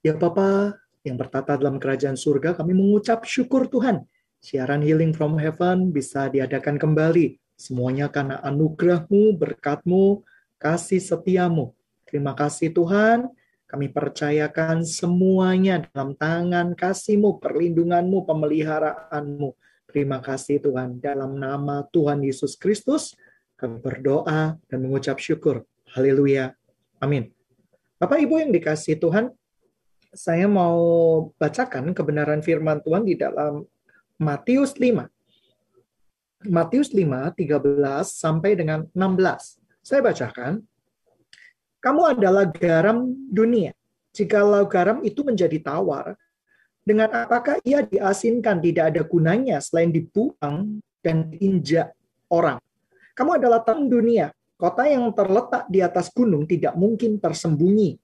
Ya Bapa yang bertata dalam kerajaan surga, kami mengucap syukur Tuhan. Siaran Healing from Heaven bisa diadakan kembali. Semuanya karena anugerahmu, berkatmu, kasih setiamu. Terima kasih Tuhan, kami percayakan semuanya dalam tangan kasihmu, perlindunganmu, pemeliharaanmu. Terima kasih Tuhan. Dalam nama Tuhan Yesus Kristus, kami berdoa dan mengucap syukur. Haleluya. Amin. Bapak Ibu yang dikasih Tuhan, saya mau bacakan kebenaran firman Tuhan di dalam Matius 5. Matius 5, 13 sampai dengan 16. Saya bacakan. Kamu adalah garam dunia. Jikalau garam itu menjadi tawar, dengan apakah ia diasinkan tidak ada gunanya selain dibuang dan diinjak orang. Kamu adalah terang dunia. Kota yang terletak di atas gunung tidak mungkin tersembunyi.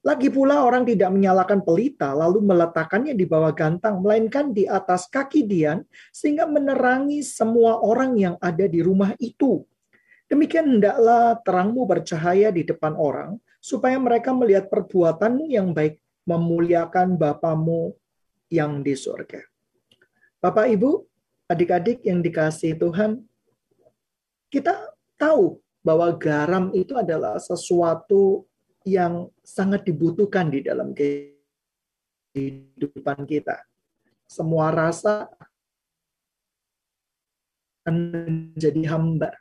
Lagi pula orang tidak menyalakan pelita lalu meletakkannya di bawah gantang, melainkan di atas kaki Dian sehingga menerangi semua orang yang ada di rumah itu. Demikian hendaklah terangmu bercahaya di depan orang, supaya mereka melihat perbuatanmu yang baik, memuliakan Bapamu yang di surga. Bapak Ibu, adik-adik yang dikasih Tuhan, kita tahu bahwa garam itu adalah sesuatu yang sangat dibutuhkan di dalam kehidupan kita. Semua rasa menjadi hamba.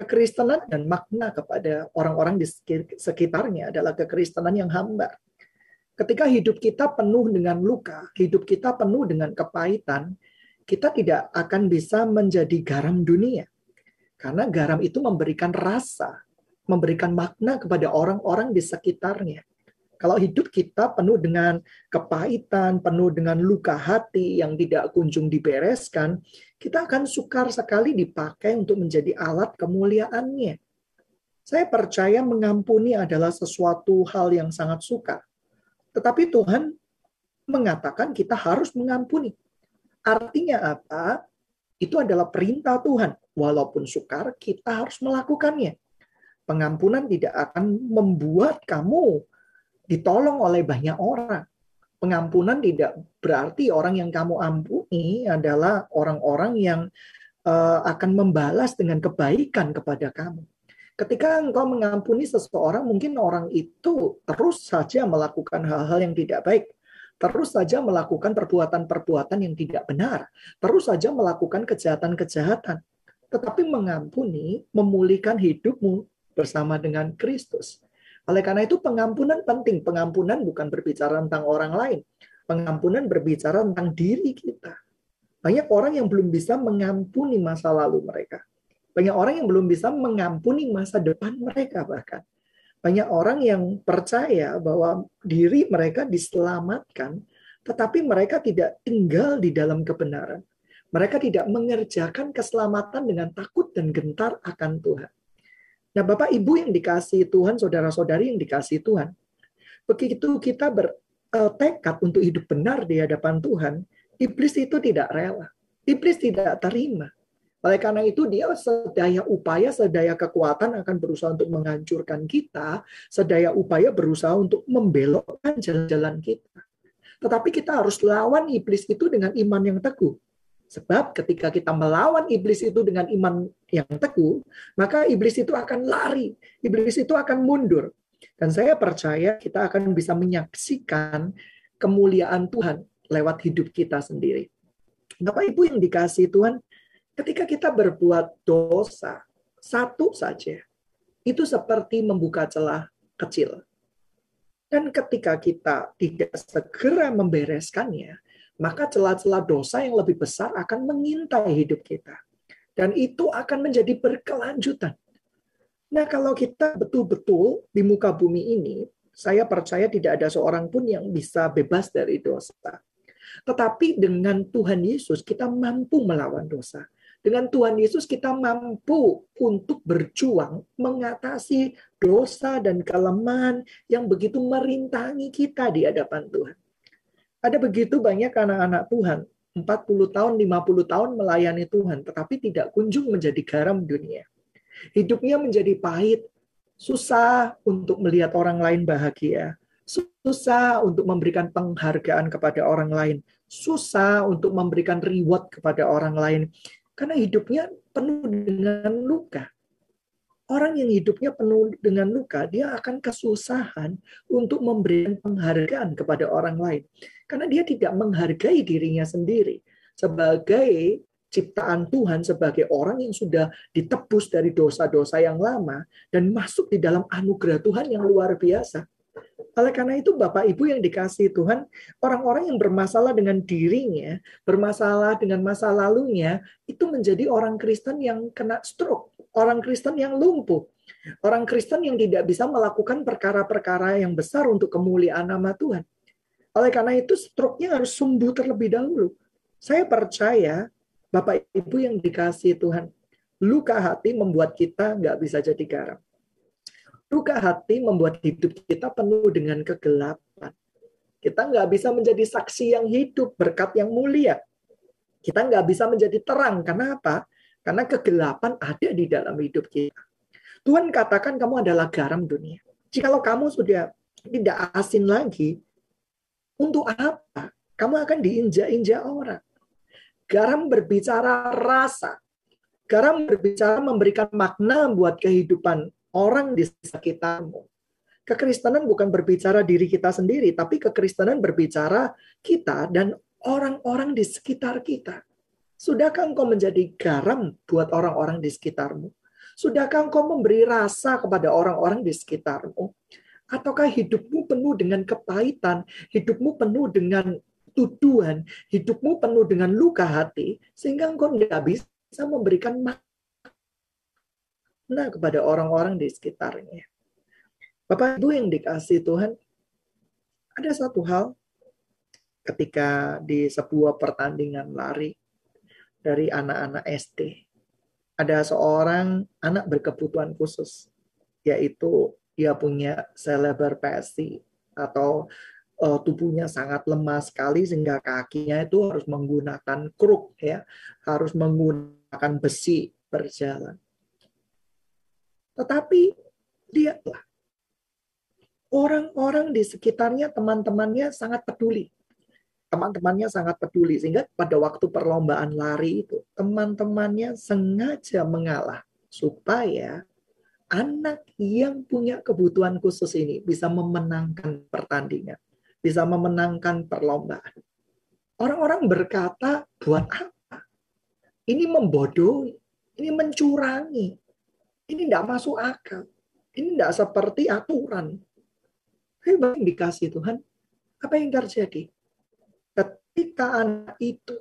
Kekristenan dan makna kepada orang-orang di sekitarnya adalah kekristenan yang hamba. Ketika hidup kita penuh dengan luka, hidup kita penuh dengan kepahitan, kita tidak akan bisa menjadi garam dunia. Karena garam itu memberikan rasa, memberikan makna kepada orang-orang di sekitarnya. Kalau hidup kita penuh dengan kepahitan, penuh dengan luka hati yang tidak kunjung dibereskan, kita akan sukar sekali dipakai untuk menjadi alat kemuliaannya. Saya percaya mengampuni adalah sesuatu hal yang sangat sukar. Tetapi Tuhan mengatakan kita harus mengampuni. Artinya apa? Itu adalah perintah Tuhan. Walaupun sukar, kita harus melakukannya. Pengampunan tidak akan membuat kamu ditolong oleh banyak orang. Pengampunan tidak berarti orang yang kamu ampuni adalah orang-orang yang uh, akan membalas dengan kebaikan kepada kamu. Ketika engkau mengampuni seseorang, mungkin orang itu terus saja melakukan hal-hal yang tidak baik. Terus saja melakukan perbuatan-perbuatan yang tidak benar. Terus saja melakukan kejahatan-kejahatan. Tetapi mengampuni, memulihkan hidupmu bersama dengan Kristus. Oleh karena itu pengampunan penting. Pengampunan bukan berbicara tentang orang lain. Pengampunan berbicara tentang diri kita. Banyak orang yang belum bisa mengampuni masa lalu mereka banyak orang yang belum bisa mengampuni masa depan mereka bahkan. Banyak orang yang percaya bahwa diri mereka diselamatkan, tetapi mereka tidak tinggal di dalam kebenaran. Mereka tidak mengerjakan keselamatan dengan takut dan gentar akan Tuhan. Nah, Bapak Ibu yang dikasih Tuhan, saudara-saudari yang dikasih Tuhan, begitu kita bertekad untuk hidup benar di hadapan Tuhan, iblis itu tidak rela. Iblis tidak terima. Oleh karena itu dia sedaya upaya, sedaya kekuatan akan berusaha untuk menghancurkan kita, sedaya upaya berusaha untuk membelokkan jalan-jalan kita. Tetapi kita harus lawan iblis itu dengan iman yang teguh. Sebab ketika kita melawan iblis itu dengan iman yang teguh, maka iblis itu akan lari, iblis itu akan mundur. Dan saya percaya kita akan bisa menyaksikan kemuliaan Tuhan lewat hidup kita sendiri. Bapak Ibu yang dikasih Tuhan, Ketika kita berbuat dosa, satu saja, itu seperti membuka celah kecil. Dan ketika kita tidak segera membereskannya, maka celah-celah dosa yang lebih besar akan mengintai hidup kita. Dan itu akan menjadi berkelanjutan. Nah, kalau kita betul-betul di muka bumi ini, saya percaya tidak ada seorang pun yang bisa bebas dari dosa. Tetapi dengan Tuhan Yesus, kita mampu melawan dosa. Dengan Tuhan Yesus kita mampu untuk berjuang mengatasi dosa dan kelemahan yang begitu merintangi kita di hadapan Tuhan. Ada begitu banyak anak-anak Tuhan, 40 tahun, 50 tahun melayani Tuhan, tetapi tidak kunjung menjadi garam dunia. Hidupnya menjadi pahit, susah untuk melihat orang lain bahagia, susah untuk memberikan penghargaan kepada orang lain, susah untuk memberikan reward kepada orang lain, karena hidupnya penuh dengan luka. Orang yang hidupnya penuh dengan luka, dia akan kesusahan untuk memberikan penghargaan kepada orang lain. Karena dia tidak menghargai dirinya sendiri sebagai ciptaan Tuhan, sebagai orang yang sudah ditebus dari dosa-dosa yang lama dan masuk di dalam anugerah Tuhan yang luar biasa. Oleh karena itu Bapak Ibu yang dikasih Tuhan, orang-orang yang bermasalah dengan dirinya, bermasalah dengan masa lalunya, itu menjadi orang Kristen yang kena stroke, orang Kristen yang lumpuh, orang Kristen yang tidak bisa melakukan perkara-perkara yang besar untuk kemuliaan nama Tuhan. Oleh karena itu stroke-nya harus sembuh terlebih dahulu. Saya percaya Bapak Ibu yang dikasih Tuhan, luka hati membuat kita nggak bisa jadi garam. Luka hati membuat hidup kita penuh dengan kegelapan. Kita nggak bisa menjadi saksi yang hidup, berkat yang mulia. Kita nggak bisa menjadi terang. Karena? Karena kegelapan ada di dalam hidup kita. Tuhan katakan kamu adalah garam dunia. Jikalau kamu sudah tidak asin lagi, untuk apa? Kamu akan diinjak-injak orang. Garam berbicara rasa. Garam berbicara memberikan makna buat kehidupan orang di sekitarmu. Kekristenan bukan berbicara diri kita sendiri, tapi kekristenan berbicara kita dan orang-orang di sekitar kita. Sudahkah engkau menjadi garam buat orang-orang di sekitarmu? Sudahkah engkau memberi rasa kepada orang-orang di sekitarmu? Ataukah hidupmu penuh dengan kepahitan, hidupmu penuh dengan tuduhan, hidupmu penuh dengan luka hati, sehingga engkau tidak bisa memberikan Nah kepada orang-orang di sekitarnya. Bapak Ibu yang dikasih Tuhan, ada satu hal ketika di sebuah pertandingan lari dari anak-anak SD. Ada seorang anak berkebutuhan khusus, yaitu dia punya cerebral palsy atau uh, tubuhnya sangat lemah sekali sehingga kakinya itu harus menggunakan kruk ya, harus menggunakan besi berjalan. Tetapi lihatlah, orang-orang di sekitarnya, teman-temannya sangat peduli. Teman-temannya sangat peduli, sehingga pada waktu perlombaan lari itu, teman-temannya sengaja mengalah supaya anak yang punya kebutuhan khusus ini bisa memenangkan pertandingan, bisa memenangkan perlombaan. Orang-orang berkata, buat apa? Ini membodohi, ini mencurangi, ini tidak masuk akal. Ini tidak seperti aturan. Yang dikasih Tuhan. Apa yang terjadi? Ketika anak itu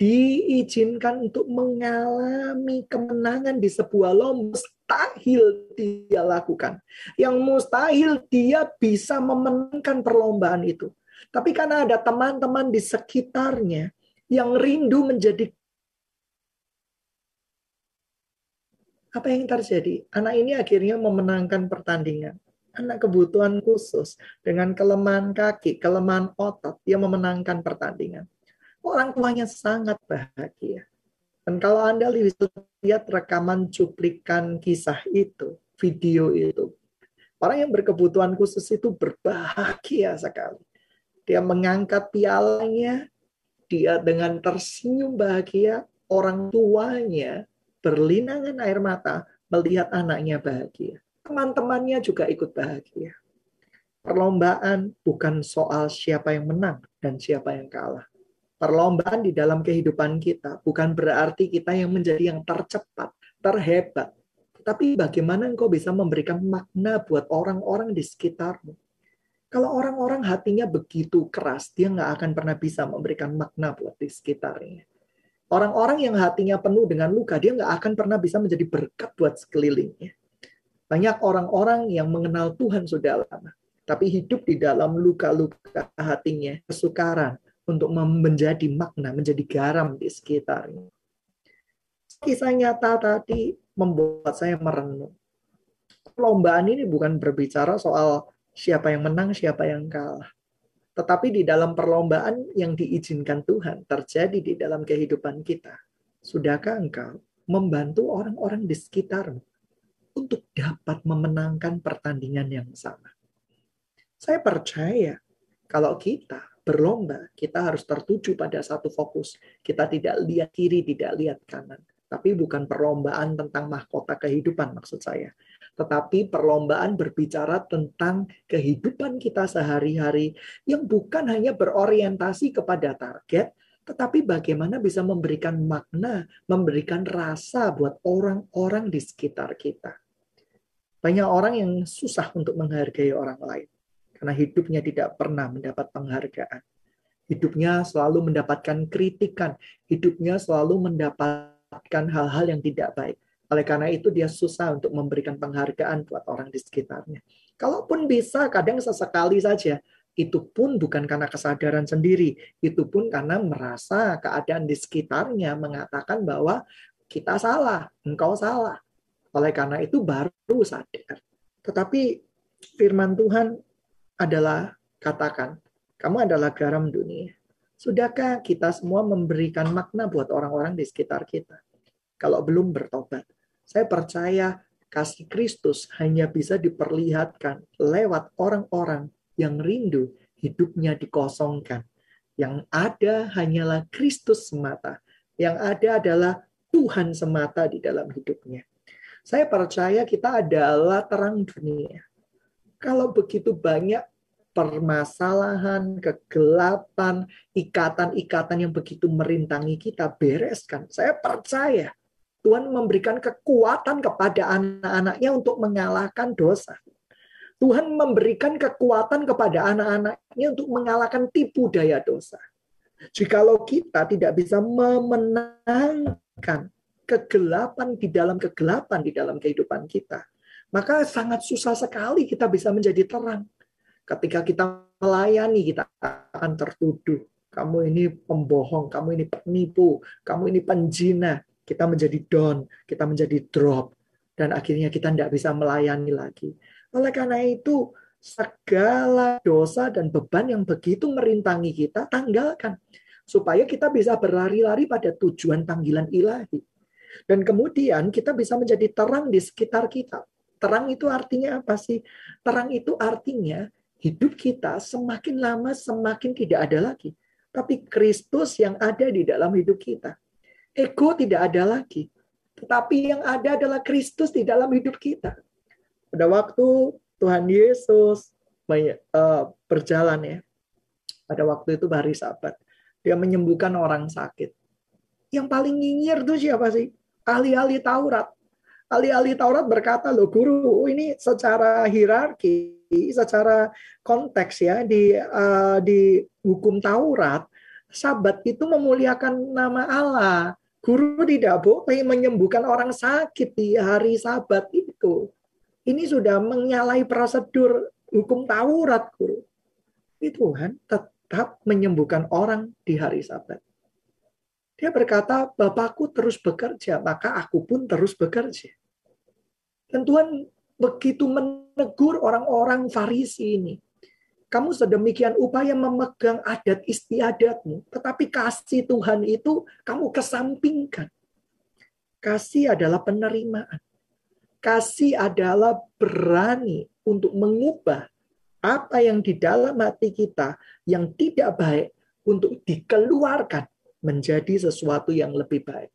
diizinkan untuk mengalami kemenangan di sebuah lomba, mustahil dia lakukan. Yang mustahil dia bisa memenangkan perlombaan itu. Tapi karena ada teman-teman di sekitarnya yang rindu menjadi apa yang terjadi? Anak ini akhirnya memenangkan pertandingan. Anak kebutuhan khusus dengan kelemahan kaki, kelemahan otot, dia memenangkan pertandingan. Orang tuanya sangat bahagia. Dan kalau Anda lihat rekaman cuplikan kisah itu, video itu, orang yang berkebutuhan khusus itu berbahagia sekali. Dia mengangkat pialanya, dia dengan tersenyum bahagia, orang tuanya berlinangan air mata melihat anaknya bahagia. Teman-temannya juga ikut bahagia. Perlombaan bukan soal siapa yang menang dan siapa yang kalah. Perlombaan di dalam kehidupan kita bukan berarti kita yang menjadi yang tercepat, terhebat. Tapi bagaimana engkau bisa memberikan makna buat orang-orang di sekitarmu. Kalau orang-orang hatinya begitu keras, dia nggak akan pernah bisa memberikan makna buat di sekitarnya. Orang-orang yang hatinya penuh dengan luka, dia nggak akan pernah bisa menjadi berkat buat sekelilingnya. Banyak orang-orang yang mengenal Tuhan sudah lama, tapi hidup di dalam luka-luka hatinya, kesukaran untuk menjadi makna, menjadi garam di sekitarnya. Kisah nyata tadi membuat saya merenung. Perlombaan ini bukan berbicara soal siapa yang menang, siapa yang kalah tetapi di dalam perlombaan yang diizinkan Tuhan terjadi di dalam kehidupan kita, sudahkah engkau membantu orang-orang di sekitarmu untuk dapat memenangkan pertandingan yang sama? Saya percaya kalau kita berlomba, kita harus tertuju pada satu fokus. Kita tidak lihat kiri, tidak lihat kanan. Tapi bukan perlombaan tentang mahkota kehidupan maksud saya. Tetapi perlombaan berbicara tentang kehidupan kita sehari-hari yang bukan hanya berorientasi kepada target, tetapi bagaimana bisa memberikan makna, memberikan rasa buat orang-orang di sekitar kita. Banyak orang yang susah untuk menghargai orang lain karena hidupnya tidak pernah mendapat penghargaan. Hidupnya selalu mendapatkan kritikan, hidupnya selalu mendapatkan hal-hal yang tidak baik. Oleh karena itu dia susah untuk memberikan penghargaan buat orang di sekitarnya. Kalaupun bisa, kadang sesekali saja. Itu pun bukan karena kesadaran sendiri. Itu pun karena merasa keadaan di sekitarnya mengatakan bahwa kita salah, engkau salah. Oleh karena itu baru sadar. Tetapi firman Tuhan adalah katakan, kamu adalah garam dunia. Sudahkah kita semua memberikan makna buat orang-orang di sekitar kita? Kalau belum bertobat, saya percaya kasih Kristus hanya bisa diperlihatkan lewat orang-orang yang rindu hidupnya dikosongkan. Yang ada hanyalah Kristus semata. Yang ada adalah Tuhan semata di dalam hidupnya. Saya percaya kita adalah terang dunia. Kalau begitu banyak permasalahan, kegelapan, ikatan-ikatan yang begitu merintangi kita bereskan. Saya percaya Tuhan memberikan kekuatan kepada anak-anaknya untuk mengalahkan dosa. Tuhan memberikan kekuatan kepada anak-anaknya untuk mengalahkan tipu daya dosa. Jikalau kita tidak bisa memenangkan kegelapan di dalam kegelapan di dalam kehidupan kita, maka sangat susah sekali kita bisa menjadi terang. Ketika kita melayani, kita akan tertuduh. Kamu ini pembohong, kamu ini penipu, kamu ini penjina. Kita menjadi down, kita menjadi drop. Dan akhirnya kita tidak bisa melayani lagi. Oleh karena itu, segala dosa dan beban yang begitu merintangi kita, tanggalkan. Supaya kita bisa berlari-lari pada tujuan panggilan ilahi. Dan kemudian kita bisa menjadi terang di sekitar kita. Terang itu artinya apa sih? Terang itu artinya hidup kita semakin lama semakin tidak ada lagi. Tapi Kristus yang ada di dalam hidup kita. Ego tidak ada lagi. Tetapi yang ada adalah Kristus di dalam hidup kita. Pada waktu Tuhan Yesus eh, berjalan ya, pada waktu itu hari Sabat, dia menyembuhkan orang sakit. Yang paling nyinyir itu siapa sih? Ahli-ahli Taurat. Ahli-ahli Taurat berkata, loh guru, ini secara hierarki secara konteks ya di uh, di hukum Taurat, Sabat itu memuliakan nama Allah. Guru tidak boleh menyembuhkan orang sakit di hari Sabat itu. Ini sudah menyalahi prosedur hukum Taurat, guru. Itu Tuhan tetap menyembuhkan orang di hari Sabat. Dia berkata, Bapakku terus bekerja, maka aku pun terus bekerja. Dan Tuhan begitu menegur orang-orang Farisi ini. Kamu sedemikian upaya memegang adat istiadatmu, tetapi kasih Tuhan itu kamu kesampingkan. Kasih adalah penerimaan. Kasih adalah berani untuk mengubah apa yang di dalam hati kita yang tidak baik untuk dikeluarkan menjadi sesuatu yang lebih baik.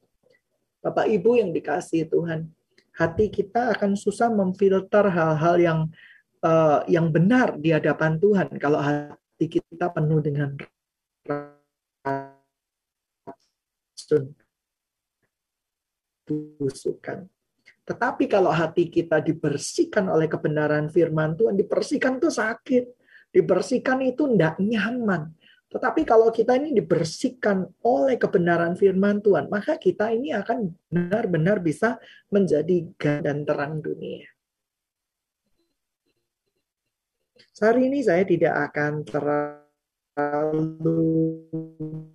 Bapak Ibu yang dikasih Tuhan, hati kita akan susah memfilter hal-hal yang uh, yang benar di hadapan Tuhan kalau hati kita penuh dengan racun busukan. Tetapi kalau hati kita dibersihkan oleh kebenaran firman Tuhan, dibersihkan itu sakit. Dibersihkan itu tidak nyaman. Tetapi kalau kita ini dibersihkan oleh kebenaran firman Tuhan, maka kita ini akan benar-benar bisa menjadi dan terang dunia. Hari ini saya tidak akan terlalu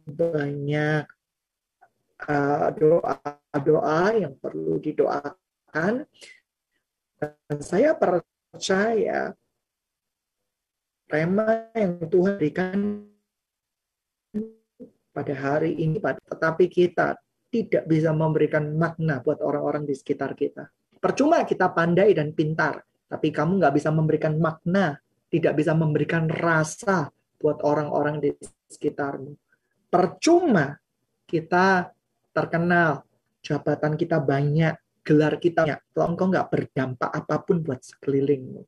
banyak uh, doa-doa yang perlu didoakan. Dan saya percaya tema yang Tuhan berikan pada hari ini, tetapi kita tidak bisa memberikan makna buat orang-orang di sekitar kita. Percuma kita pandai dan pintar, tapi kamu nggak bisa memberikan makna tidak bisa memberikan rasa buat orang-orang di sekitarmu. Percuma kita terkenal, jabatan kita banyak, gelar kita banyak, kalau engkau nggak berdampak apa pun buat sekelilingmu.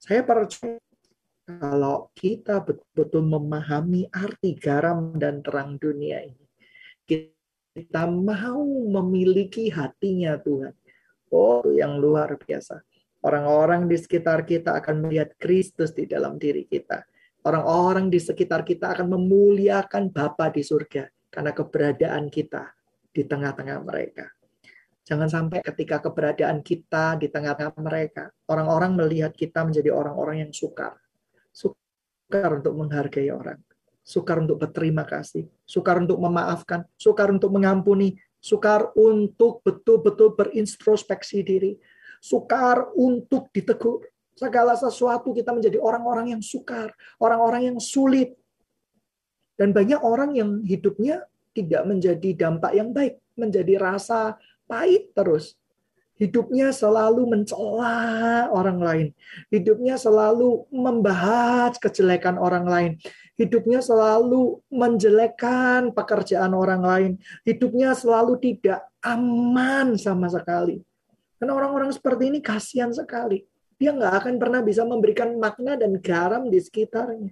Saya percaya kalau kita betul-betul memahami arti garam dan terang dunia ini, kita mau memiliki hatinya Tuhan. Oh, yang luar biasa. Orang-orang di sekitar kita akan melihat Kristus di dalam diri kita. Orang-orang di sekitar kita akan memuliakan Bapa di surga karena keberadaan kita di tengah-tengah mereka. Jangan sampai ketika keberadaan kita di tengah-tengah mereka, orang-orang melihat kita menjadi orang-orang yang sukar. Sukar untuk menghargai orang. Sukar untuk berterima kasih. Sukar untuk memaafkan. Sukar untuk mengampuni. Sukar untuk betul-betul berintrospeksi diri sukar untuk ditegur. Segala sesuatu kita menjadi orang-orang yang sukar, orang-orang yang sulit. Dan banyak orang yang hidupnya tidak menjadi dampak yang baik, menjadi rasa pahit terus. Hidupnya selalu mencela orang lain. Hidupnya selalu membahas kejelekan orang lain. Hidupnya selalu menjelekkan pekerjaan orang lain. Hidupnya selalu tidak aman sama sekali. Karena orang-orang seperti ini kasihan sekali. Dia nggak akan pernah bisa memberikan makna dan garam di sekitarnya.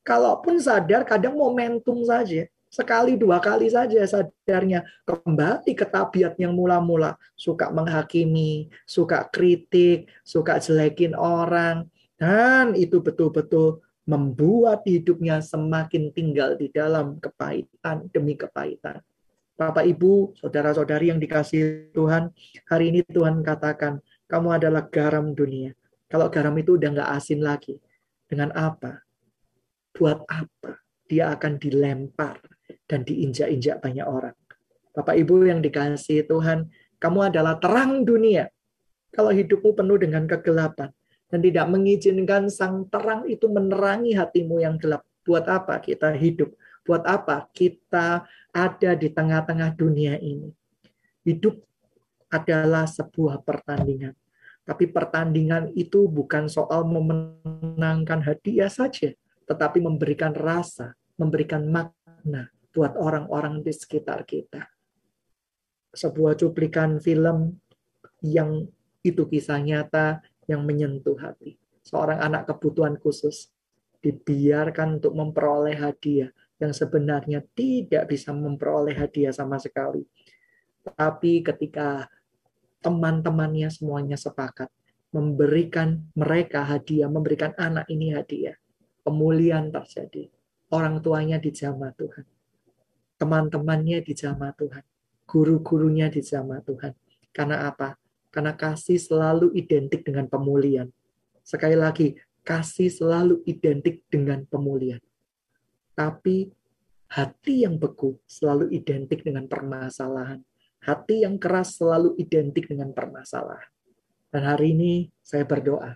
Kalaupun sadar, kadang momentum saja. Sekali dua kali saja sadarnya. Kembali ke tabiat yang mula-mula. Suka menghakimi, suka kritik, suka jelekin orang. Dan itu betul-betul membuat hidupnya semakin tinggal di dalam kepahitan demi kepahitan. Bapak Ibu, saudara-saudari yang dikasih Tuhan, hari ini Tuhan katakan, kamu adalah garam dunia. Kalau garam itu udah nggak asin lagi, dengan apa? Buat apa? Dia akan dilempar dan diinjak-injak banyak orang. Bapak Ibu yang dikasih Tuhan, kamu adalah terang dunia. Kalau hidupmu penuh dengan kegelapan dan tidak mengizinkan sang terang itu menerangi hatimu yang gelap, buat apa kita hidup? Buat apa kita ada di tengah-tengah dunia ini? Hidup adalah sebuah pertandingan. Tapi pertandingan itu bukan soal memenangkan hadiah saja, tetapi memberikan rasa, memberikan makna buat orang-orang di sekitar kita. Sebuah cuplikan film yang itu kisah nyata yang menyentuh hati. Seorang anak kebutuhan khusus dibiarkan untuk memperoleh hadiah yang sebenarnya tidak bisa memperoleh hadiah sama sekali. Tapi ketika teman-temannya semuanya sepakat memberikan mereka hadiah, memberikan anak ini hadiah, pemulihan terjadi. Orang tuanya dijamah Tuhan. Teman-temannya dijamah Tuhan. Guru-gurunya dijamah Tuhan. Karena apa? Karena kasih selalu identik dengan pemulihan. Sekali lagi, kasih selalu identik dengan pemulihan. Tapi hati yang beku selalu identik dengan permasalahan. Hati yang keras selalu identik dengan permasalahan. Dan hari ini saya berdoa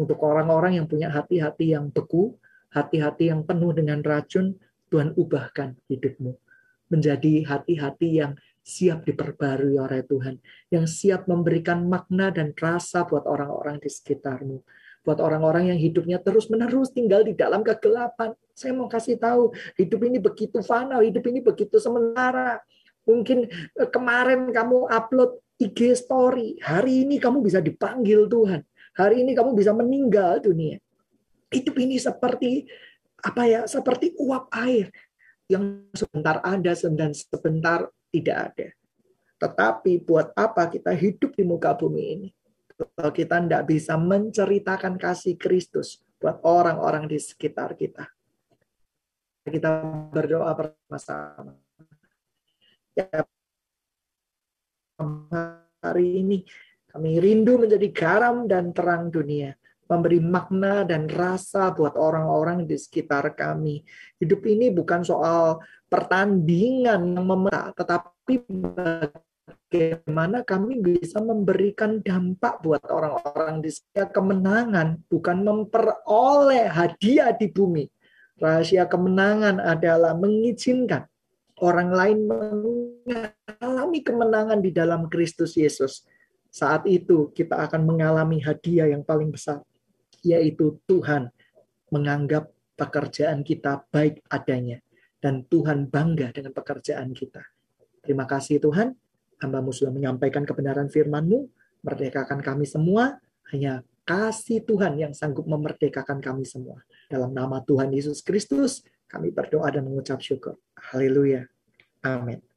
untuk orang-orang yang punya hati-hati yang beku, hati-hati yang penuh dengan racun, Tuhan ubahkan hidupmu menjadi hati-hati yang siap diperbarui oleh Tuhan, yang siap memberikan makna dan rasa buat orang-orang di sekitarmu, buat orang-orang yang hidupnya terus-menerus tinggal di dalam kegelapan. Saya mau kasih tahu, hidup ini begitu fana, hidup ini begitu sementara. Mungkin eh, kemarin kamu upload IG story, hari ini kamu bisa dipanggil Tuhan. Hari ini kamu bisa meninggal dunia. Hidup ini seperti apa ya? Seperti uap air yang sebentar ada dan sebentar tidak ada. Tetapi buat apa kita hidup di muka bumi ini? kalau kita tidak bisa menceritakan kasih Kristus buat orang-orang di sekitar kita. Kita berdoa bersama-sama. Ya, hari ini kami rindu menjadi garam dan terang dunia, memberi makna dan rasa buat orang-orang di sekitar kami. Hidup ini bukan soal pertandingan yang memenang, tetapi bagaimana kami bisa memberikan dampak buat orang-orang di sekitar kemenangan, bukan memperoleh hadiah di bumi. Rahasia kemenangan adalah mengizinkan orang lain mengalami kemenangan di dalam Kristus Yesus. Saat itu kita akan mengalami hadiah yang paling besar. Yaitu Tuhan menganggap pekerjaan kita baik adanya dan Tuhan bangga dengan pekerjaan kita. Terima kasih Tuhan, hambamu sudah menyampaikan kebenaran firman-Mu, merdekakan kami semua, hanya kasih Tuhan yang sanggup memerdekakan kami semua. Dalam nama Tuhan Yesus Kristus, kami berdoa dan mengucap syukur. Haleluya. Amin.